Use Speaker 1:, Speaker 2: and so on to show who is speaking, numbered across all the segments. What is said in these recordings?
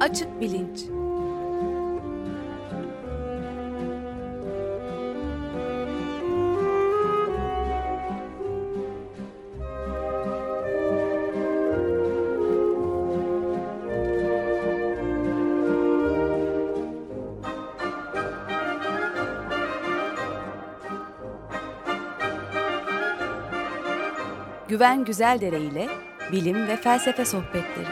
Speaker 1: Açık Bilinç Güven Güzeldere ile bilim ve felsefe sohbetleri.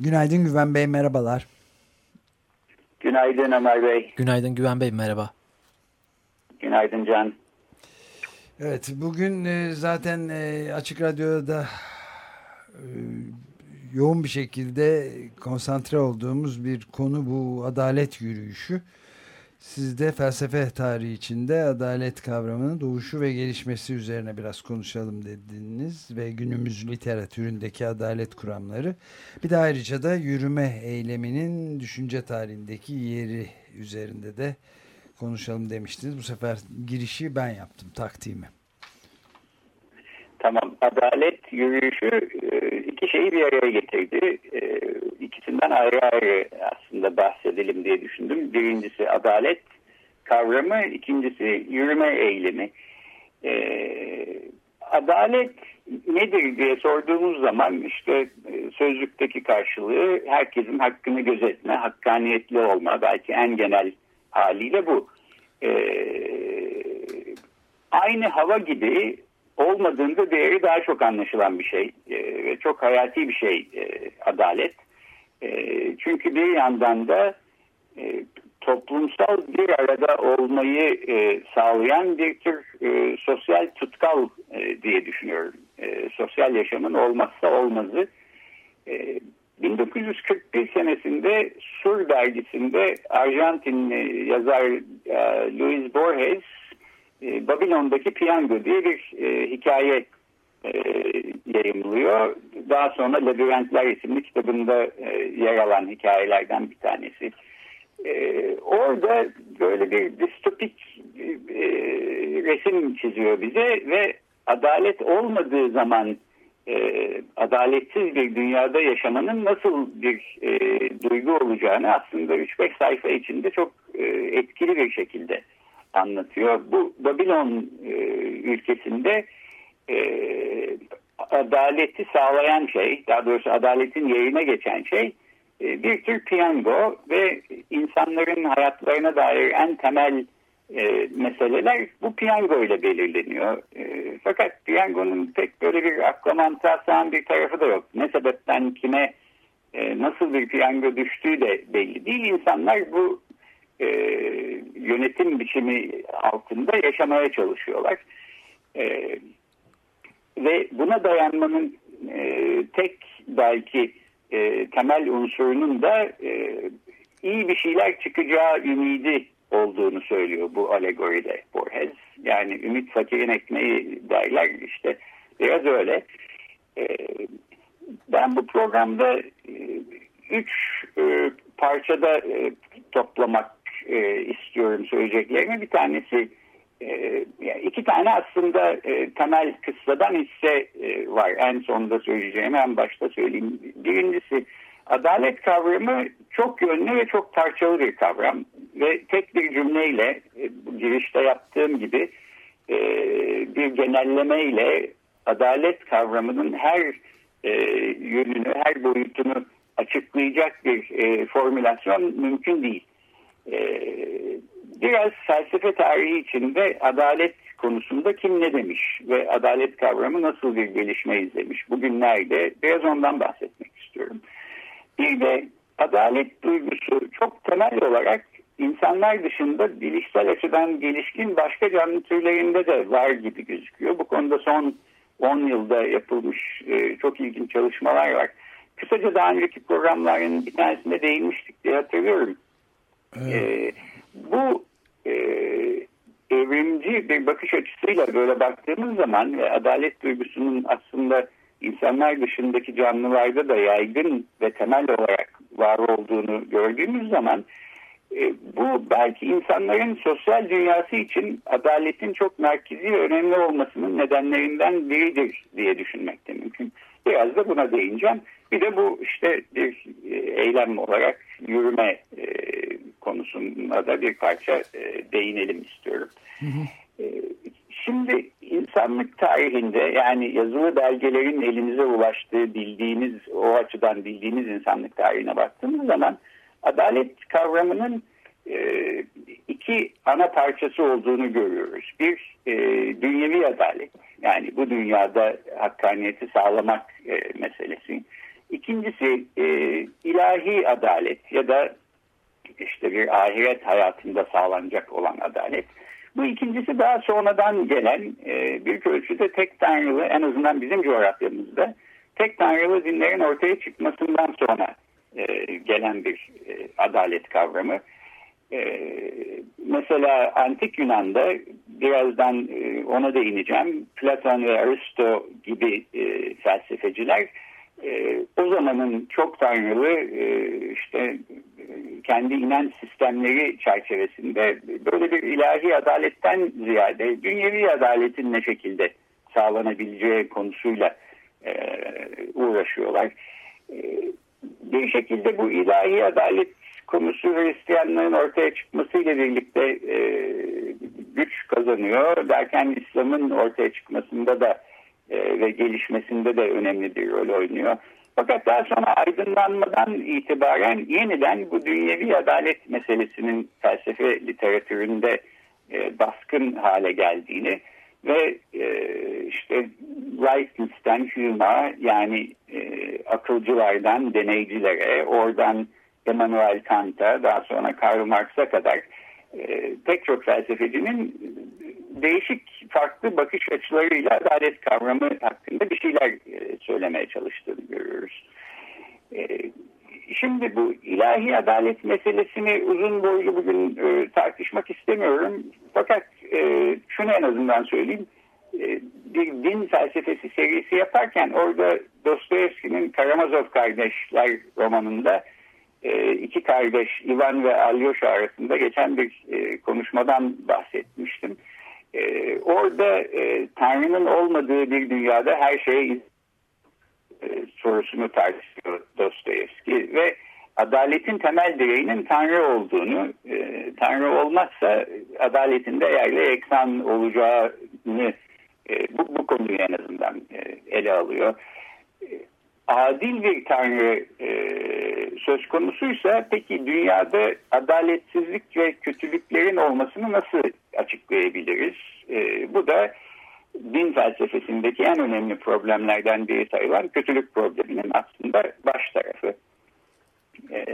Speaker 2: Günaydın Güven Bey, merhabalar.
Speaker 3: Günaydın Ömer Bey.
Speaker 4: Günaydın Güven Bey, merhaba.
Speaker 3: Günaydın Can.
Speaker 2: Evet, bugün e, zaten e, Açık Radyo'da e, yoğun bir şekilde konsantre olduğumuz bir konu bu adalet yürüyüşü. Siz de felsefe tarihi içinde adalet kavramının doğuşu ve gelişmesi üzerine biraz konuşalım dediniz ve günümüz literatüründeki adalet kuramları. Bir de ayrıca da yürüme eyleminin düşünce tarihindeki yeri üzerinde de konuşalım demiştiniz. Bu sefer girişi ben yaptım, takdimi.
Speaker 3: Tamam, adalet yürüyüşü e, iki şeyi bir araya getirdi. E, ikisinden ayrı ayrı aslında bahsedelim diye düşündüm. Birincisi adalet kavramı, ikincisi yürüme eylemi. E, adalet nedir diye sorduğumuz zaman işte sözlükteki karşılığı herkesin hakkını gözetme, hakkaniyetli olma belki en genel haliyle bu. Aynı hava gibi olmadığında değeri daha çok anlaşılan bir şey e, ve çok hayati bir şey e, adalet. E, çünkü bir yandan da toplumsal bir arada olmayı sağlayan bir tür sosyal tutkal diye düşünüyorum. Sosyal yaşamın olmazsa olmazı. E, 1941 senesinde Sur dergisinde Arjantinli yazar Luis Borges e, Babilon'daki piyango diye bir e, hikaye e, yayımlıyor. Daha sonra Labirentler isimli kitabında e, yer alan hikayelerden bir tanesi. E, orada böyle bir distopik e, resim çiziyor bize ve adalet olmadığı zaman e, adaletsiz bir dünyada yaşamanın nasıl bir e, duygu olacağını aslında 3-5 sayfa içinde çok e, etkili bir şekilde anlatıyor. Bu Babilon e, ülkesinde e, adaleti sağlayan şey, daha doğrusu adaletin yerine geçen şey e, bir tür piyango ve insanların hayatlarına dair en temel e, meseleler bu piyango ile belirleniyor. E, fakat piyangonun pek böyle bir akla mantığa bir tarafı da yok. Ne sebepten kime e, nasıl bir piyango düştüğü de belli değil. İnsanlar bu e, yönetim biçimi altında yaşamaya çalışıyorlar. E, ve buna dayanmanın e, tek belki e, temel unsurunun da e, iyi bir şeyler çıkacağı ümidi olduğunu söylüyor bu alegoride Borges. Yani ümit fakirin ekmeği derler işte biraz öyle. E, ben bu programda e, üç e, parçada e, toplamak e, istiyorum söyleyeceklerimi. Bir tanesi e, iki tane aslında e, temel kıssadan hisse e, var. En sonunda söyleyeceğim en başta söyleyeyim. Birincisi adalet kavramı çok yönlü ve çok parçalı bir kavram. Ve tek bir cümleyle e, girişte yaptığım gibi e, bir genellemeyle adalet kavramının her e, yönünü, her boyutunu açıklayacak bir e, formülasyon mümkün değil. Ee, biraz felsefe tarihi içinde adalet konusunda kim ne demiş ve adalet kavramı nasıl bir gelişme izlemiş bugünlerde biraz ondan bahsetmek istiyorum. Bir de adalet duygusu çok temel olarak insanlar dışında bilişsel açıdan gelişkin başka canlı türlerinde de var gibi gözüküyor. Bu konuda son 10 yılda yapılmış e, çok ilginç çalışmalar var. Kısaca daha önceki programların bir tanesinde değinmiştik diye hatırlıyorum. Evet. E, bu e, evrimci bir bakış açısıyla böyle baktığımız zaman ve adalet duygusunun aslında insanlar dışındaki canlılarda da yaygın ve temel olarak var olduğunu gördüğümüz zaman e, bu belki insanların sosyal dünyası için adaletin çok merkezi önemli olmasının nedenlerinden biridir diye düşünmek de mümkün. Biraz da buna değineceğim. Bir de bu işte bir e, eylem olarak yürüme e, konusunda da bir parça değinelim istiyorum. Hı hı. Şimdi insanlık tarihinde yani yazılı belgelerin elinize ulaştığı bildiğiniz o açıdan bildiğiniz insanlık tarihine baktığımız zaman adalet kavramının e, iki ana parçası olduğunu görüyoruz. Bir e, dünyevi adalet yani bu dünyada hakkaniyeti sağlamak e, meselesi. İkincisi e, ilahi adalet ya da işte bir ahiret hayatında sağlanacak olan adalet. Bu ikincisi daha sonradan gelen e, bir ölçüde tek tanrılı en azından bizim coğrafyamızda tek tanrılı dinlerin ortaya çıkmasından sonra e, gelen bir e, adalet kavramı. E, mesela Antik Yunan'da birazdan e, ona değineceğim. Platon ve Aristo gibi e, felsefeciler e, o zamanın çok tanrılı e, işte kendi inanç sistemleri çerçevesinde böyle bir ilahi adaletten ziyade dünyevi adaletin ne şekilde sağlanabileceği konusuyla e, uğraşıyorlar. E, bir şekilde bu ilahi adalet konusu Hristiyanlığın ortaya çıkmasıyla birlikte e, güç kazanıyor. Derken İslam'ın ortaya çıkmasında da e, ve gelişmesinde de önemli bir rol oynuyor. Fakat daha sonra aydınlanmadan itibaren yeniden bu dünyevi adalet meselesinin felsefe literatüründe e, baskın hale geldiğini ve e, işte Leibniz'den Hume'a yani e, akılcılardan deneycilere, oradan Immanuel Kant'a, daha sonra Karl Marx'a kadar e, pek çok felsefecinin değişik farklı bakış açılarıyla adalet kavramı hakkında bir şeyler e, söylemeye çalıştığını görüyoruz. E, şimdi bu ilahi adalet meselesini uzun boylu bugün e, tartışmak istemiyorum. Fakat şunu en azından söyleyeyim. Bir din felsefesi serisi yaparken orada Dostoyevski'nin Karamazov kardeşler romanında iki kardeş Ivan ve Alyosha arasında geçen bir konuşmadan bahsetmiştim. Ee, orada e, Tanrı'nın olmadığı bir dünyada her şey e, sorusunu tartışıyor Dostoyevski ve adaletin temel direğinin Tanrı olduğunu, e, Tanrı olmazsa adaletin de yerle eksan olacağını e, bu, bu konuyu en azından e, ele alıyor. Adil bir Tanrı e, söz konusuysa peki dünyada adaletsizlik ve kötülüklerin olmasını nasıl açıklayabiliriz? E, bu da din felsefesindeki en önemli problemlerden biri sayılan kötülük probleminin aslında baş tarafı. E,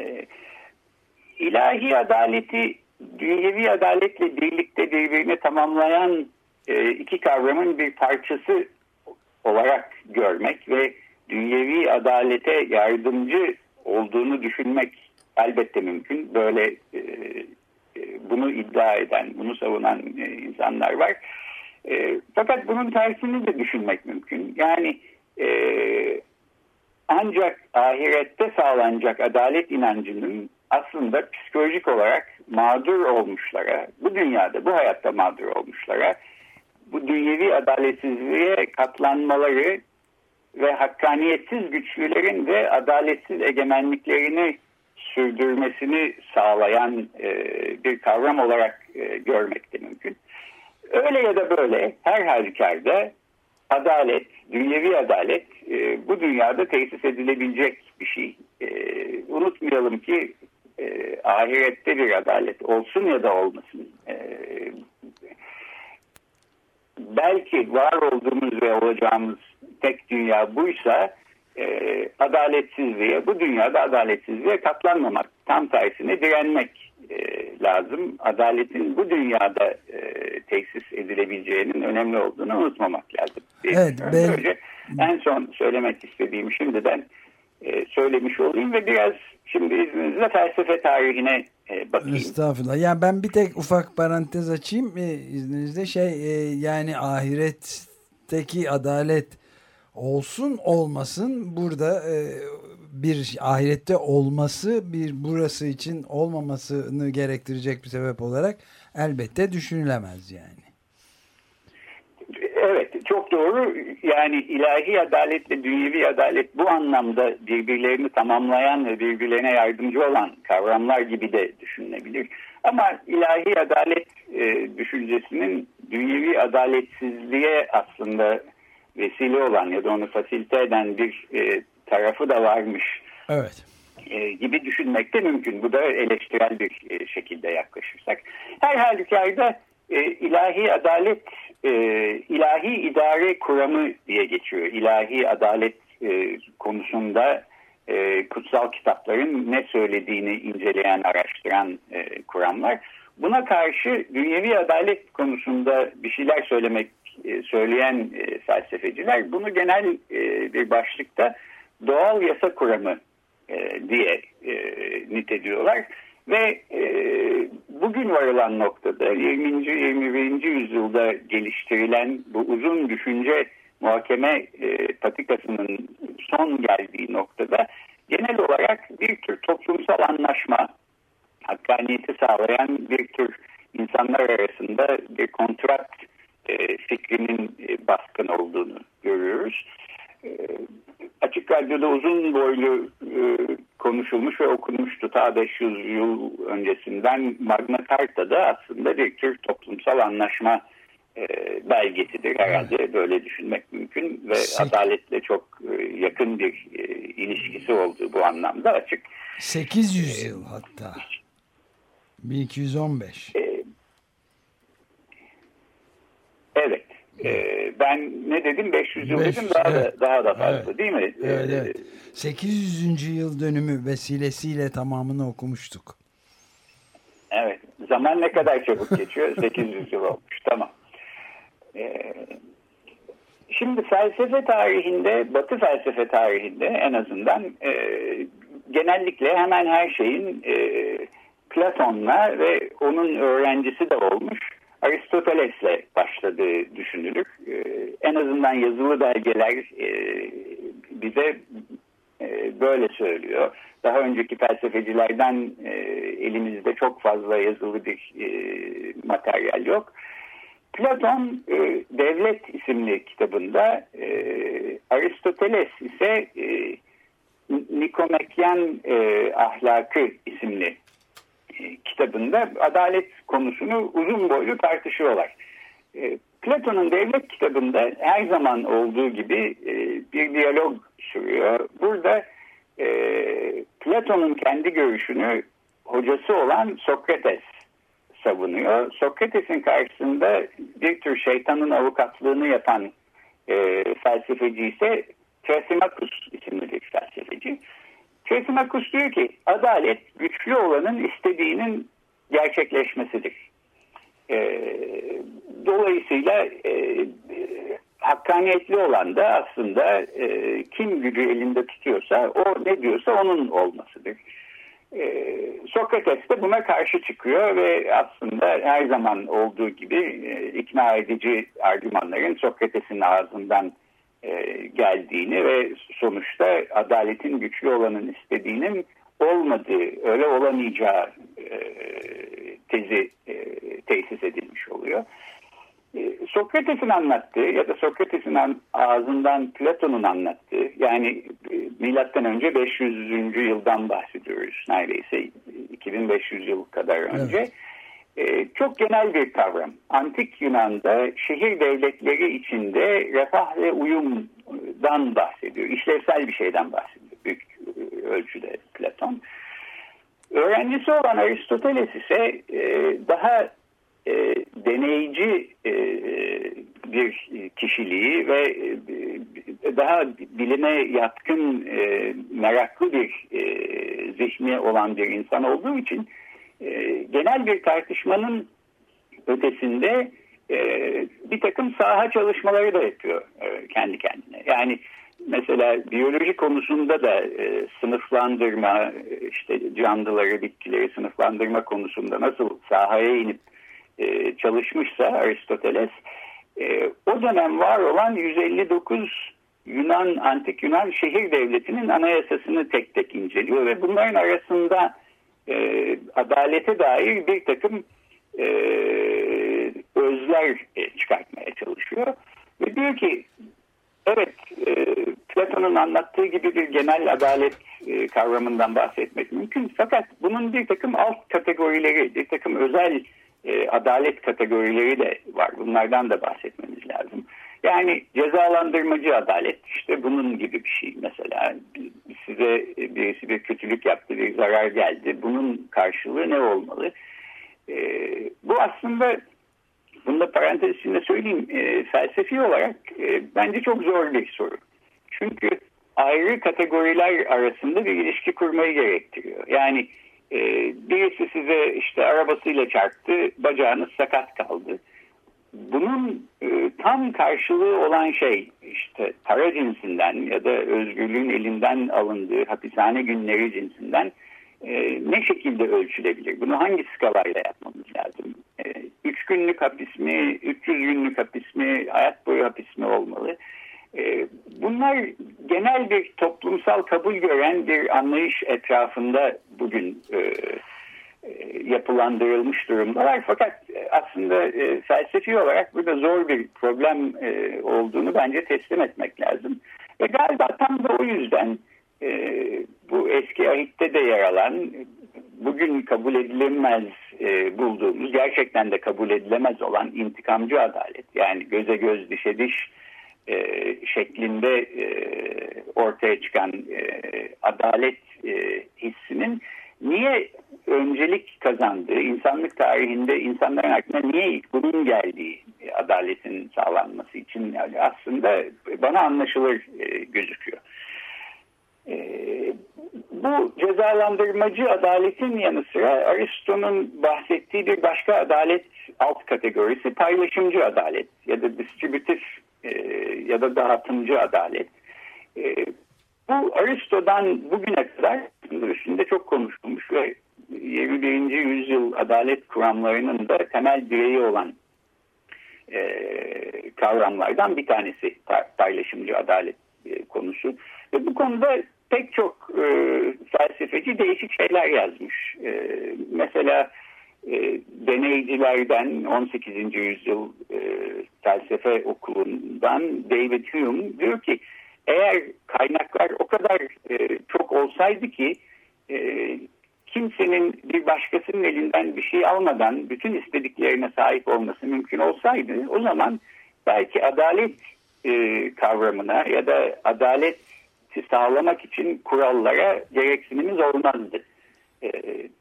Speaker 3: ilahi adaleti dünyevi adaletle birlikte birbirini tamamlayan e, iki kavramın bir parçası olarak görmek ve dünyevi adalete yardımcı olduğunu düşünmek elbette mümkün. Böyle e, e, bunu iddia eden, bunu savunan e, insanlar var. Fakat bunun tersini de düşünmek mümkün. Yani ancak ahirette sağlanacak adalet inancının aslında psikolojik olarak mağdur olmuşlara, bu dünyada, bu hayatta mağdur olmuşlara, bu dünyevi adaletsizliğe katlanmaları ve hakkaniyetsiz güçlülerin de adaletsiz egemenliklerini sürdürmesini sağlayan e, bir kavram olarak e, görmek de mümkün. Öyle ya da böyle her halükarda adalet, dünyevi adalet e, bu dünyada tesis edilebilecek bir şey. E, unutmayalım ki e, ahirette bir adalet olsun ya da olmasın. E, belki var olduğumuz ve olacağımız tek dünya buysa e, adaletsizliğe, bu dünyada adaletsizliğe katlanmamak, tam tersine direnmek e, lazım. Adaletin bu dünyada e, tesis edilebileceğinin önemli olduğunu unutmamak lazım.
Speaker 2: Evet, ben... Böylece
Speaker 3: en son söylemek istediğim şimdiden e, söylemiş olayım ve biraz şimdi izninizle felsefe tarihine e, bakayım.
Speaker 2: Estağfurullah. Yani ben bir tek ufak parantez açayım e, izninizle şey e, yani ahiretteki adalet olsun olmasın burada e, bir ahirette olması bir burası için olmamasını gerektirecek bir sebep olarak elbette düşünülemez yani.
Speaker 3: Evet çok doğru yani ilahi adaletle dünyevi adalet bu anlamda birbirlerini tamamlayan ve birbirlerine yardımcı olan kavramlar gibi de düşünülebilir. Ama ilahi adalet e, düşüncesinin dünyevi adaletsizliğe aslında vesile olan ya da onu fasilite eden bir e, tarafı da varmış.
Speaker 2: Evet.
Speaker 3: E, gibi düşünmek de mümkün. Bu da eleştirel bir e, şekilde yaklaşırsak. Her halükarda e, ilahi adalet ilahi idare kuramı diye geçiyor. İlahi adalet konusunda kutsal kitapların ne söylediğini inceleyen, araştıran kuramlar. Buna karşı dünyevi adalet konusunda bir şeyler söylemek e, söyleyen e, felsefeciler bunu genel e, bir başlıkta doğal yasa kuramı diye niteliyorlar. Ve e, bugün varılan noktada 20. 21. yüzyılda geliştirilen bu uzun düşünce muhakeme patikasının son geldiği noktada genel olarak bir tür toplumsal anlaşma, hakkaniyeti sağlayan bir tür insanlar arasında bir kontrat e, fikrinin e, baskın olduğunu görüyoruz. E, Açık Radyo'da uzun boylu e, konuşulmuş ve okunmuştu ta 500 yıl öncesinden Magna Carta'da aslında bir tür toplumsal anlaşma e, belgesidir herhalde evet. böyle düşünmek mümkün ve Sek adaletle çok e, yakın bir e, ilişkisi olduğu bu anlamda açık.
Speaker 2: 800 yıl hatta 1215. E,
Speaker 3: evet. Ee, ben ne dedim 500 yıl 500, dedim daha evet. da daha da fazla evet. değil mi?
Speaker 2: Evet, ee, evet. 800. yıl dönümü vesilesiyle tamamını okumuştuk.
Speaker 3: Evet. Zaman ne kadar çabuk geçiyor? 800 yıl olmuş. Tamam. Ee, şimdi felsefe tarihinde, Batı felsefe tarihinde en azından e, genellikle hemen her şeyin e, Platon'la ve onun öğrencisi de olmuş Aristoteles'le başladığı düşünülür. E, en azından yazılı belgeler e, bize e, böyle söylüyor. Daha önceki felsefecilerden e, elimizde çok fazla yazılı bir materyal yok. Platon Devlet isimli kitabında Aristoteles ise e, Ahlakı isimli kitabında adalet konusunu uzun boylu tartışıyorlar. E, Platon'un devlet kitabında her zaman olduğu gibi e, bir diyalog sürüyor. Burada Platon'un kendi görüşünü hocası olan Sokrates savunuyor. Sokrates'in karşısında bir tür şeytanın avukatlığını yapan felsefeci ise Thrasymachus isimli bir felsefeci. Thrasymachus diyor ki adalet güçlü olanın istediğinin gerçekleşmesidir. E, dolayısıyla e, hakkaniyetli olan da aslında e, kim gücü elinde tutuyorsa o ne diyorsa onun olmasıdır. E, Sokrates de buna karşı çıkıyor ve aslında her zaman olduğu gibi e, ikna edici argümanların Sokrates'in ağzından geldiğini ve sonuçta adaletin güçlü olanın istediğinin olmadığı, öyle olamayacağı e, tezi e, tesis edilmiş oluyor. E, Sokrates'in anlattığı ya da Sokrates'in ağzından Platon'un anlattığı yani e, milattan önce 500. yıldan bahsediyoruz neredeyse 2500 yıl kadar önce. Evet. E, çok genel bir kavram. Antik Yunan'da şehir devletleri içinde refah ve uyumdan bahsediyor. İşlevsel bir şeyden bahsediyor büyük e, ölçüde Platon. Öğrencisi olan Aristoteles ise e, daha e, deneyici e, bir kişiliği ve daha bilime yatkın meraklı bir zihni olan bir insan olduğu için e, genel bir tartışmanın ötesinde e, bir takım saha çalışmaları da yapıyor e, kendi kendine. Yani mesela biyoloji konusunda da sınıflandırma, işte canlıları, bitkileri sınıflandırma konusunda nasıl sahaya inip çalışmışsa Aristoteles, o dönem var olan 159 Yunan, antik Yunan şehir devletinin anayasasını tek tek inceliyor ve bunların arasında e, adalete dair bir takım e, özler e, çıkartmaya çalışıyor. Ve diyor ki evet e, Platon'un anlattığı gibi bir genel adalet e, kavramından bahsetmek mümkün. Fakat bunun bir takım alt kategorileri, bir takım özel e, adalet kategorileri de var. Bunlardan da bahsetmemiz lazım. Yani cezalandırmacı adalet işte bunun gibi bir şey mesela size birisi bir kötülük yaptı bir zarar geldi bunun karşılığı ne olmalı? E, bu aslında bunu da parantez içinde söyleyeyim e, felsefi olarak e, bence çok zor bir soru. Çünkü ayrı kategoriler arasında bir ilişki kurmayı gerektiriyor. Yani e, birisi size işte arabasıyla çarptı, bacağınız sakat kaldı. Bunun e, tam karşılığı olan şey işte para cinsinden ya da özgürlüğün elinden alındığı hapishane günleri cinsinden e, ne şekilde ölçülebilir? Bunu hangi skalayla yapmamız lazım? E, üç günlük hapis mi, 300 günlük hapis mi, hayat boyu hapis mi olmalı? E, bunlar genel bir toplumsal kabul gören bir anlayış etrafında bugün e, e, yapılandırılmış durumdalar. Fakat e, aslında e, felsefi olarak burada zor bir problem e, olduğunu bence teslim etmek lazım. Ve galiba tam da o yüzden e, bu eski ahitte de yer alan bugün kabul edilemez e, bulduğumuz gerçekten de kabul edilemez olan intikamcı adalet yani göze göz dişe diş e, şeklinde e, ortaya çıkan e, adalet e, hissinin niye öncelik kazandığı, insanlık tarihinde insanların aklına niye ilk bunun geldiği adaletin sağlanması için aslında bana anlaşılır e, gözüküyor. E, bu cezalandırmacı adaletin yanı sıra Aristo'nun bahsettiği bir başka adalet alt kategorisi paylaşımcı adalet ya da distributif e, ya da dağıtımcı adalet. Bu Aristo'dan bugüne kadar üstünde çok konuşulmuş ve 21. yüzyıl adalet kuramlarının da temel direği olan e, kavramlardan bir tanesi paylaşımcı adalet e, konusu. Ve bu konuda pek çok e, felsefeci değişik şeyler yazmış. E, mesela e, deneycilerden 18. yüzyıl e, felsefe okulundan David Hume diyor ki eğer kaynaklar o kadar e, çok olsaydı ki e, kimsenin bir başkasının elinden bir şey almadan bütün istediklerine sahip olması mümkün olsaydı o zaman belki adalet e, kavramına ya da adaleti sağlamak için kurallara gereksinimiz olmazdı. E,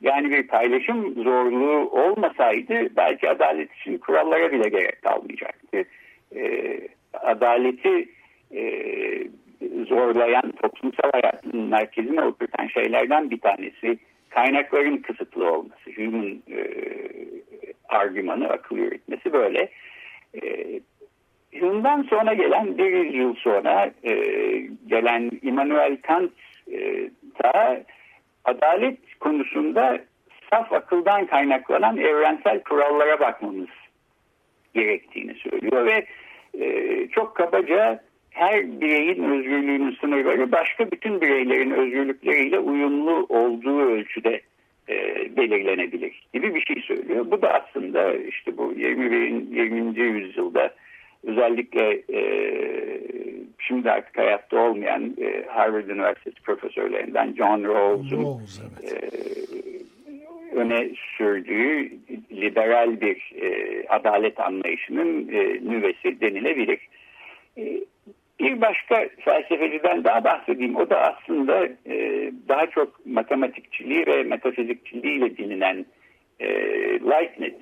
Speaker 3: yani bir paylaşım zorluğu olmasaydı belki adalet için kurallara bile gerek kalmayacaktı. E, adaleti e, zorlayan toplumsal hayatın merkezine oturtan şeylerden bir tanesi kaynakların kısıtlı olması. Human e, argümanı, akıl yürütmesi böyle. E, Hume'dan sonra gelen bir yıl sonra e, gelen Immanuel Kant e, da adalet konusunda saf akıldan kaynaklanan evrensel kurallara bakmamız gerektiğini söylüyor ve e, çok kabaca her bireyin özgürlüğünün sınırları başka bütün bireylerin özgürlükleriyle uyumlu olduğu ölçüde e, belirlenebilir gibi bir şey söylüyor. Bu da aslında işte bu 21. 20. yüzyılda özellikle e, şimdi artık hayatta olmayan e, Harvard Üniversitesi profesörlerinden John Rawls'un evet. e, öne sürdüğü liberal bir e, adalet anlayışının e, nüvesi denilebilir. E, bir başka felsefeciden daha bahsedeyim. O da aslında e, daha çok matematikçiliği ve metafizikçiliğiyle bilinen e, Leibniz,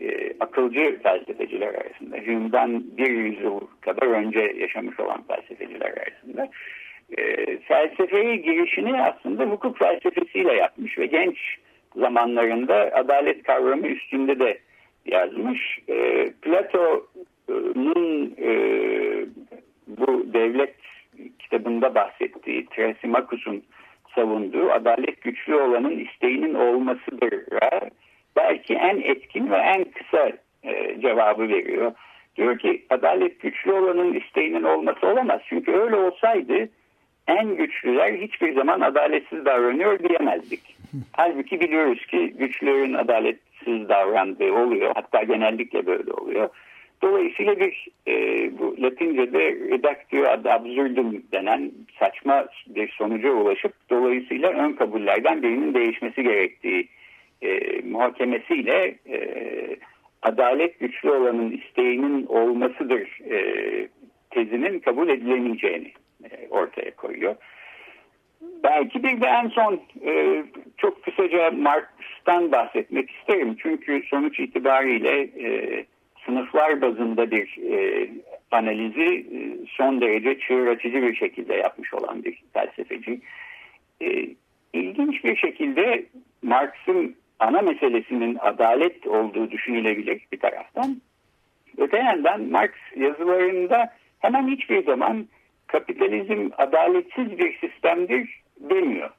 Speaker 3: e, akılcı felsefeciler arasında. Hume'dan bir yüzyıl kadar önce yaşamış olan felsefeciler arasında. E, felsefeye girişini aslında hukuk felsefesiyle yapmış ve genç zamanlarında adalet kavramı üstünde de yazmış. E, Plato'nun e, bu devlet kitabında bahsettiği Thrasymachus'un savunduğu adalet güçlü olanın isteğinin olmasıdır belki en etkin ve en kısa e, cevabı veriyor. diyor ki adalet güçlü olanın isteğinin olması olamaz. Çünkü öyle olsaydı en güçlüler hiçbir zaman adaletsiz davranıyor diyemezdik. Halbuki biliyoruz ki güçlülerin adaletsiz davrandığı oluyor. Hatta genellikle böyle oluyor. Dolayısıyla bir e, Latince'de redaktio ad absurdum denen saçma bir sonuca ulaşıp dolayısıyla ön kabullerden birinin değişmesi gerektiği e, muhakemesiyle e, adalet güçlü olanın isteğinin olmasıdır e, tezinin kabul edilemeyeceğini e, ortaya koyuyor. Belki bir de en son e, çok kısaca Marx'tan bahsetmek isterim. Çünkü sonuç itibariyle e, sınıflar bazında bir e, analizi e, son derece çığır bir şekilde yapmış olan bir felsefeci. E, ilginç bir şekilde Marx'ın ana meselesinin adalet olduğu düşünülebilir bir taraftan. Öte yandan Marx yazılarında hemen hiçbir zaman kapitalizm adaletsiz bir sistemdir demiyor.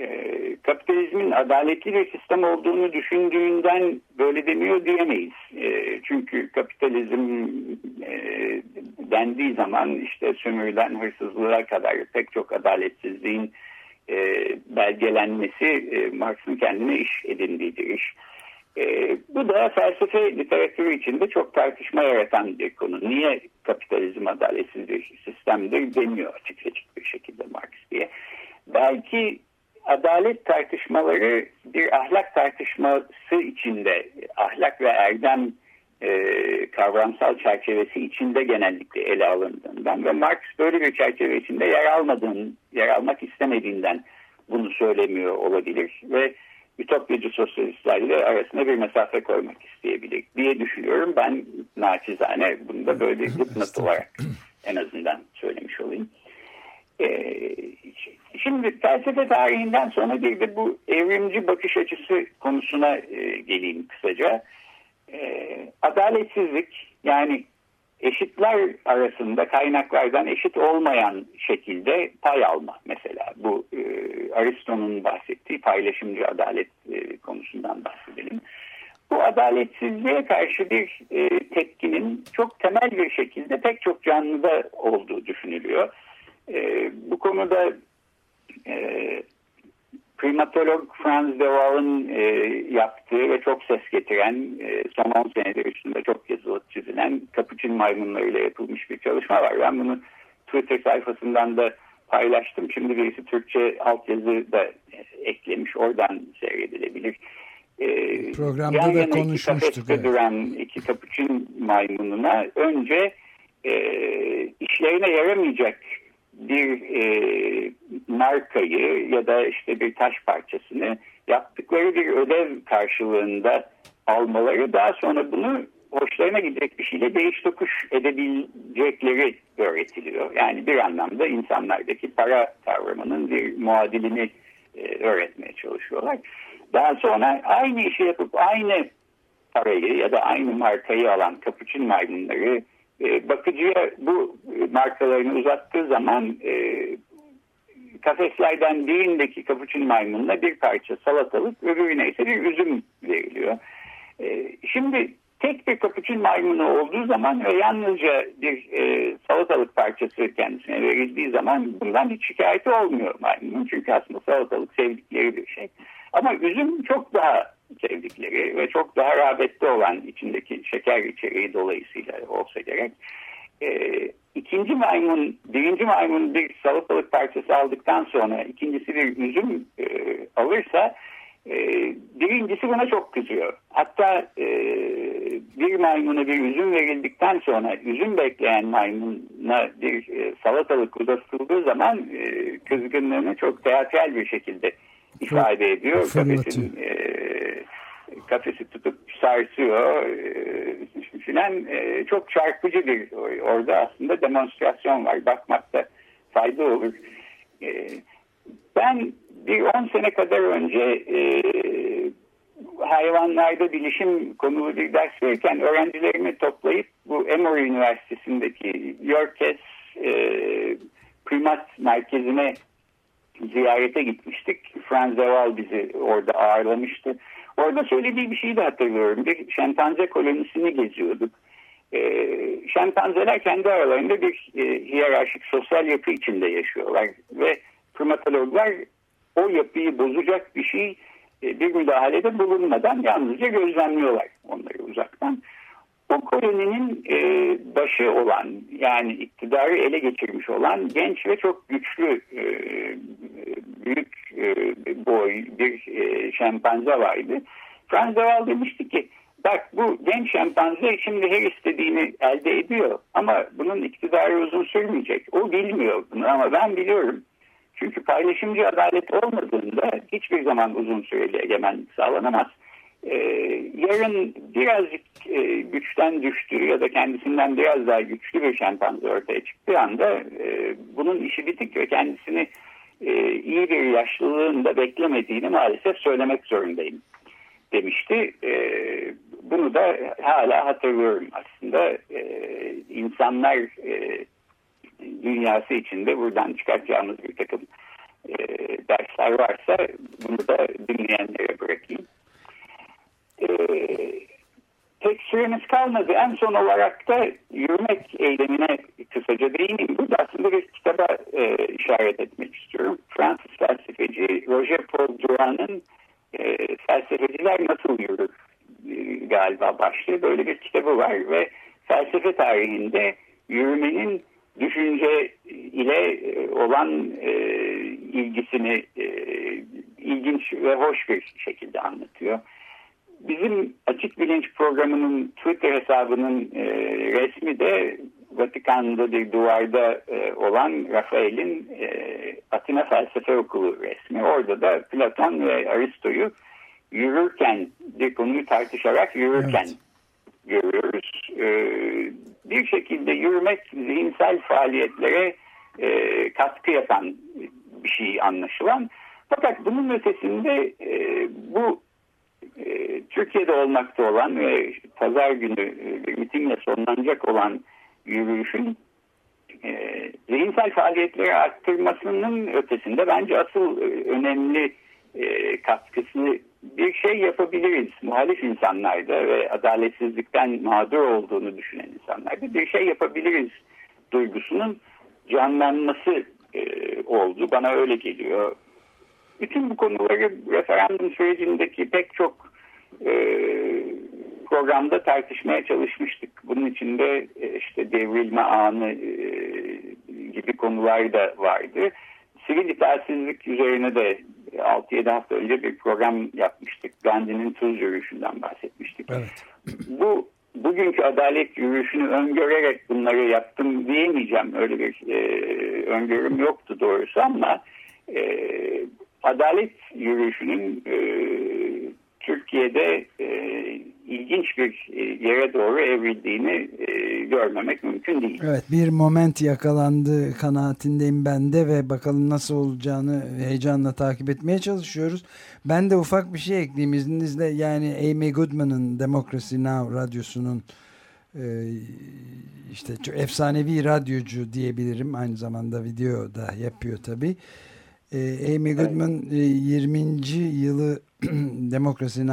Speaker 3: E, kapitalizmin adaletli bir sistem olduğunu düşündüğünden böyle demiyor diyemeyiz. E, çünkü kapitalizm e, dendiği zaman işte sömürüden hırsızlığa kadar pek çok adaletsizliğin belgelenmesi e, Marx'ın kendine iş edindiği iş. Bu da felsefe literatürü içinde çok tartışma yaratan bir konu. Niye kapitalizm adaletsiz bir sistemdir demiyor açık açık bir şekilde Marx diye. Belki adalet tartışmaları bir ahlak tartışması içinde, ahlak ve erdem e, kavramsal çerçevesi içinde genellikle ele alındığından ve Marx böyle bir çerçeve içinde yer almadığın, yer almak istemediğinden bunu söylemiyor olabilir ve ütopyacı sosyalistlerle arasında bir mesafe koymak isteyebilir diye düşünüyorum. Ben naçizane bunu da böyle bir dipnot olarak en azından söylemiş olayım. Ee, şimdi felsefe tarihinden sonra bir de bu evrimci bakış açısı konusuna e, geleyim kısaca. E, adaletsizlik yani eşitler arasında kaynaklardan eşit olmayan şekilde pay alma mesela. Bu e, Aristo'nun bahsettiği paylaşımcı adalet e, konusundan bahsedelim. Bu adaletsizliğe karşı bir e, tepkinin çok temel bir şekilde pek çok canlıda olduğu düşünülüyor. E, bu konuda e, primatolog Franz de Waal'ın e, yaptığı ve çok ses getiren e, son 10 senedir üstünde çok yazılıp çizilen kapuçin maymunlarıyla yapılmış bir çalışma var. Ben bunu Twitter sayfasından da paylaştım. Şimdi birisi Türkçe altyazı da eklemiş. Oradan seyredilebilir.
Speaker 2: E, Programda da konuşmuştuk.
Speaker 3: Evet. duran iki kapuçin maymununa önce e, işlerine yaramayacak bir e, markayı ya da işte bir taş parçasını yaptıkları bir ödev karşılığında almaları daha sonra bunu hoşlarına gidecek bir şeyle değiş tokuş edebilecekleri öğretiliyor. Yani bir anlamda insanlardaki para kavramının bir muadilini e, öğretmeye çalışıyorlar. Daha sonra aynı işi yapıp aynı parayı ya da aynı markayı alan kapuçin maymunları e, bakıcıya bu markalarını uzattığı zaman e, kafeslerden birindeki kapuçin maymununa bir parça salatalık öbürüne ise bir üzüm veriliyor. E, şimdi tek bir kapuçin maymunu olduğu zaman ve yalnızca bir e, salatalık parçası kendisine verildiği zaman bundan hiç şikayeti olmuyor maymunun. Çünkü aslında salatalık sevdikleri bir şey. Ama üzüm çok daha sevdikleri ve çok daha rağbette olan içindeki şeker içeriği dolayısıyla olsa gerek. E, ikinci maymun, birinci maymun bir salatalık parçası aldıktan sonra ikincisi bir üzüm e, alırsa e, birincisi buna çok kızıyor. Hatta e, bir maymuna bir üzüm verildikten sonra üzüm bekleyen maymuna bir e, salatalık uzatıldığı zaman e, kızgınlığını çok teatral bir şekilde ifade ediyor. Kafesin e, kafesi tutup sarsıyor e, filan e, çok çarpıcı bir orada aslında demonstrasyon var. Bakmakta fayda olur. E, ben bir 10 sene kadar önce e, hayvanlarda bilişim konulu bir ders verirken öğrencilerimi toplayıp bu Emory Üniversitesi'ndeki Yorkes e, primat merkezine ziyarete gitmiştik. Franz Deval bizi orada ağırlamıştı. Orada söylediği bir şeyi de hatırlıyorum. Bir şempanze kolonisini geziyorduk. e, şempanzeler kendi aralarında bir e, hiyerarşik sosyal yapı içinde yaşıyorlar ve primatologlar o yapıyı bozacak bir şey e, bir müdahalede bulunmadan yalnızca gözlemliyorlar onları uzaktan. O koloninin e, başı olan yani iktidarı ele geçirmiş olan genç ve çok güçlü e, büyük e, boy bir e, şempanze vardı. Franz Deval demişti ki bak bu genç şempanze şimdi her istediğini elde ediyor ama bunun iktidarı uzun sürmeyecek. O bilmiyor bunu ama ben biliyorum. Çünkü paylaşımcı adalet olmadığında hiçbir zaman uzun süreli egemenlik sağlanamaz. Ee, yarın birazcık e, güçten düştüğü ya da kendisinden biraz daha güçlü bir şempanze ortaya çıktığı anda e, bunun işi bitik ve kendisini e, iyi bir yaşlılığında beklemediğini maalesef söylemek zorundayım demişti. E, bunu da hala hatırlıyorum aslında. E, insanlar e, dünyası içinde buradan çıkartacağımız bir takım e, dersler varsa bunu da dinleyenlere bırakayım. E, tek süremiz kalmadı. En son olarak da yürümek eylemine kısaca değineyim. Burada aslında bir kitaba e, işaret etmek istiyorum. Fransız felsefeci Roger Paul Duran'ın e, Felsefeciler Nasıl Yürür e, galiba başlığı. Böyle bir kitabı var ve felsefe tarihinde yürümenin düşünce ile e, olan e, ilgisini e, ilginç ve hoş bir şekilde anlatıyor. Bizim Açık Bilinç programının Twitter hesabının e, resmi de Vatikan'da bir duvarda e, olan Rafael'in e, Atina Felsefe Okulu resmi. Orada da Platon ve Aristo'yu yürürken bir konuyu tartışarak yürürken evet. görüyoruz. E, bir şekilde yürümek zihinsel faaliyetlere e, katkı yapan bir şey anlaşılan. Fakat bunun ötesinde e, bu Türkiye'de olmakta olan ve pazar günü e, mitingle sonlanacak olan yürüyüşün e, zihinsel faaliyetleri arttırmasının ötesinde bence asıl e, önemli e, katkısı bir şey yapabiliriz. Muhalif insanlarda ve adaletsizlikten mağdur olduğunu düşünen insanlarda bir şey yapabiliriz duygusunun canlanması e, oldu. Bana öyle geliyor. Bütün bu konuları referandum sürecindeki pek çok programda tartışmaya çalışmıştık. Bunun içinde e, işte devrilme anı e, gibi konular da vardı. Sivil itaatsizlik üzerine de 6-7 hafta önce bir program yapmıştık. Gandhi'nin tuz yürüyüşünden bahsetmiştik. Evet. Bu bugünkü adalet yürüyüşünü öngörerek bunları yaptım diyemeyeceğim. Öyle bir e, öngörüm yoktu doğrusu ama e, adalet yürüyüşünün e, Türkiye'de e, ilginç bir e, yere doğru evrildiğini e, görmemek mümkün değil.
Speaker 2: Evet bir moment yakalandı kanaatindeyim ben de ve bakalım nasıl olacağını heyecanla takip etmeye çalışıyoruz. Ben de ufak bir şey ekleyeyim izninizle yani Amy Goodman'ın Democracy Now radyosunun e, işte efsanevi radyocu diyebilirim aynı zamanda video da yapıyor tabii Amy Goodman evet. 20. yılı Demokrasi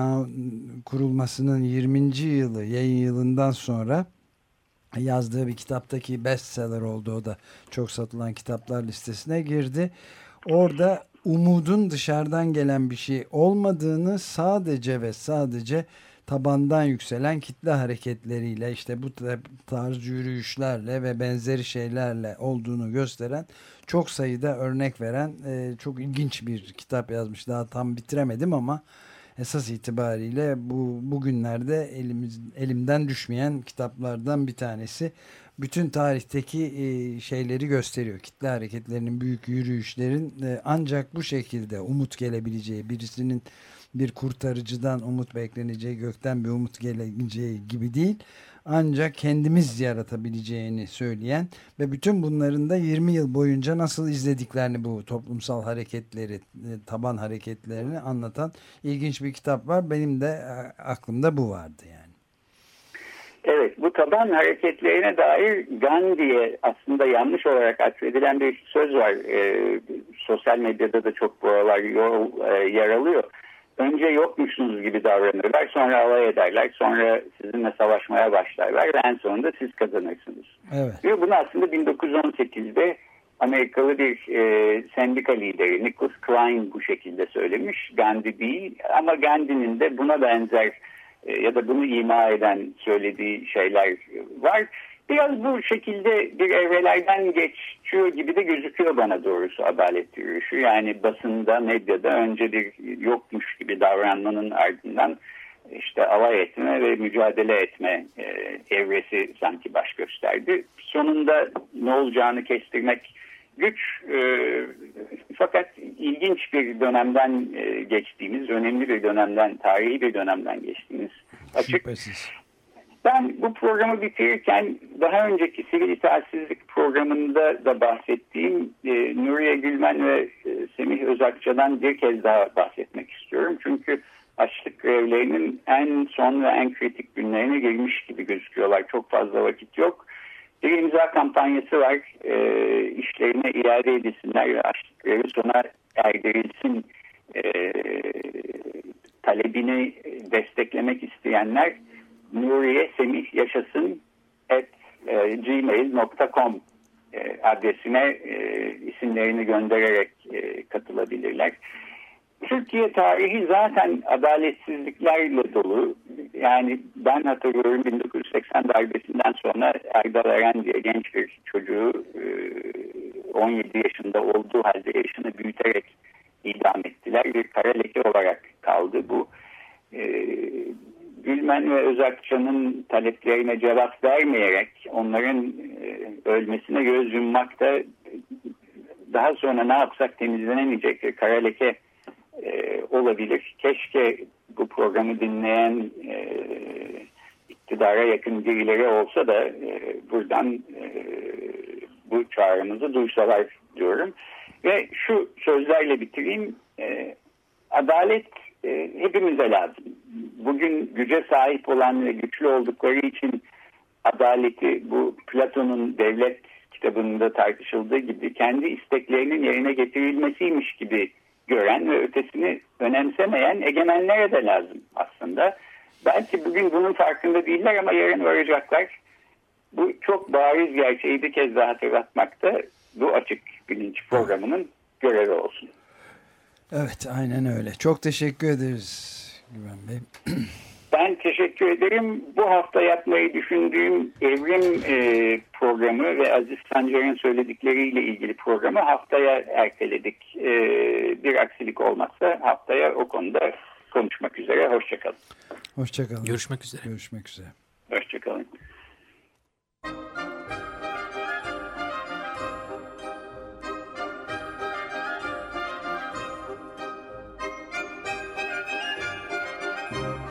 Speaker 2: kurulmasının 20. yılı yayın yılından sonra yazdığı bir kitaptaki bestseller oldu. O da çok satılan kitaplar listesine girdi. Orada umudun dışarıdan gelen bir şey olmadığını sadece ve sadece tabandan yükselen kitle hareketleriyle işte bu tarz yürüyüşlerle ve benzeri şeylerle olduğunu gösteren çok sayıda örnek veren e, çok ilginç bir kitap yazmış. Daha tam bitiremedim ama esas itibariyle bu bugünlerde elimiz elimden düşmeyen kitaplardan bir tanesi. Bütün tarihteki e, şeyleri gösteriyor. Kitle hareketlerinin büyük yürüyüşlerin e, ancak bu şekilde umut gelebileceği birisinin bir kurtarıcıdan umut bekleneceği, gökten bir umut geleceği gibi değil. Ancak kendimiz yaratabileceğini söyleyen ve bütün bunların da 20 yıl boyunca nasıl izlediklerini bu toplumsal hareketleri, e, taban hareketlerini anlatan ilginç bir kitap var. Benim de e, aklımda bu vardı yani.
Speaker 3: Evet bu taban hareketlerine dair Gandhi'ye aslında yanlış olarak atfedilen bir söz var. E, sosyal medyada da çok bu aralar yol, e, yer alıyor. Önce yokmuşsunuz gibi davranırlar, sonra alay ederler, sonra sizinle savaşmaya başlarlar ve en sonunda siz kazanırsınız.
Speaker 2: Evet.
Speaker 3: Ve bunu aslında 1918'de Amerikalı bir e, sendika lideri Nicholas Klein bu şekilde söylemiş. Gandhi değil ama Gandhi'nin de buna benzer e, ya da bunu ima eden söylediği şeyler var. Biraz bu şekilde bir evrelerden geçiyor gibi de gözüküyor bana doğrusu adalet yürüyüşü. Yani basında, medyada önce bir yokmuş gibi davranmanın ardından işte alay etme ve mücadele etme e, evresi sanki baş gösterdi. Sonunda ne olacağını kestirmek güç e, fakat ilginç bir dönemden e, geçtiğimiz, önemli bir dönemden, tarihi bir dönemden geçtiğimiz açık.
Speaker 2: Şüphesiz.
Speaker 3: Ben bu programı bitirirken daha önceki sivil itaatsizlik programında da bahsettiğim e, Nuriye Gülmen ve e, Semih Özakça'dan bir kez daha bahsetmek istiyorum. Çünkü açlık grevlerinin en son ve en kritik günlerine girmiş gibi gözüküyorlar. Çok fazla vakit yok. Bir imza kampanyası var. E, işlerine iade edilsinler ve açlık grevi sona erdirilsin e, talebini desteklemek isteyenler Nuriye Semih Yaşasın at e, gmail.com e, adresine e, isimlerini göndererek katılabilirler. Türkiye tarihi zaten adaletsizliklerle dolu. Yani ben hatırlıyorum 1980 darbesinden sonra Erdal Eren diye genç bir çocuğu 17 yaşında olduğu halde yaşını büyüterek idam ettiler. Bir kara leke olarak kaldı bu. Gülmen ve Özakçı'nın taleplerine cevap vermeyerek onların ölmesine göz yummak da daha sonra ne yapsak temizlenemeyecek bir kara leke e, olabilir. Keşke bu programı dinleyen e, iktidara yakın birileri olsa da e, buradan e, bu çağrımızı duysalar diyorum. Ve şu sözlerle bitireyim. E, adalet e, hepimize lazım. Bugün güce sahip olan ve güçlü oldukları için adaleti bu Platon'un devlet kitabında tartışıldığı gibi kendi isteklerinin yerine getirilmesiymiş gibi gören ve ötesini önemsemeyen egemenlere de lazım aslında. Belki bugün bunun farkında değiller ama yarın varacaklar. Bu çok bariz gerçeği bir kez daha hatırlatmakta bu açık bilinç programının görevi olsun.
Speaker 2: Evet aynen öyle. Çok teşekkür ederiz Güven Bey.
Speaker 3: Ben teşekkür ederim. Bu hafta yapmayı düşündüğüm evrim e, programı ve Aziz Sancar'ın söyledikleriyle ilgili programı haftaya erteledik. E, bir aksilik olmazsa haftaya o konuda konuşmak üzere. Hoşçakalın.
Speaker 2: Hoşçakalın.
Speaker 4: Görüşmek üzere.
Speaker 2: Görüşmek üzere.
Speaker 3: Hoşçakalın.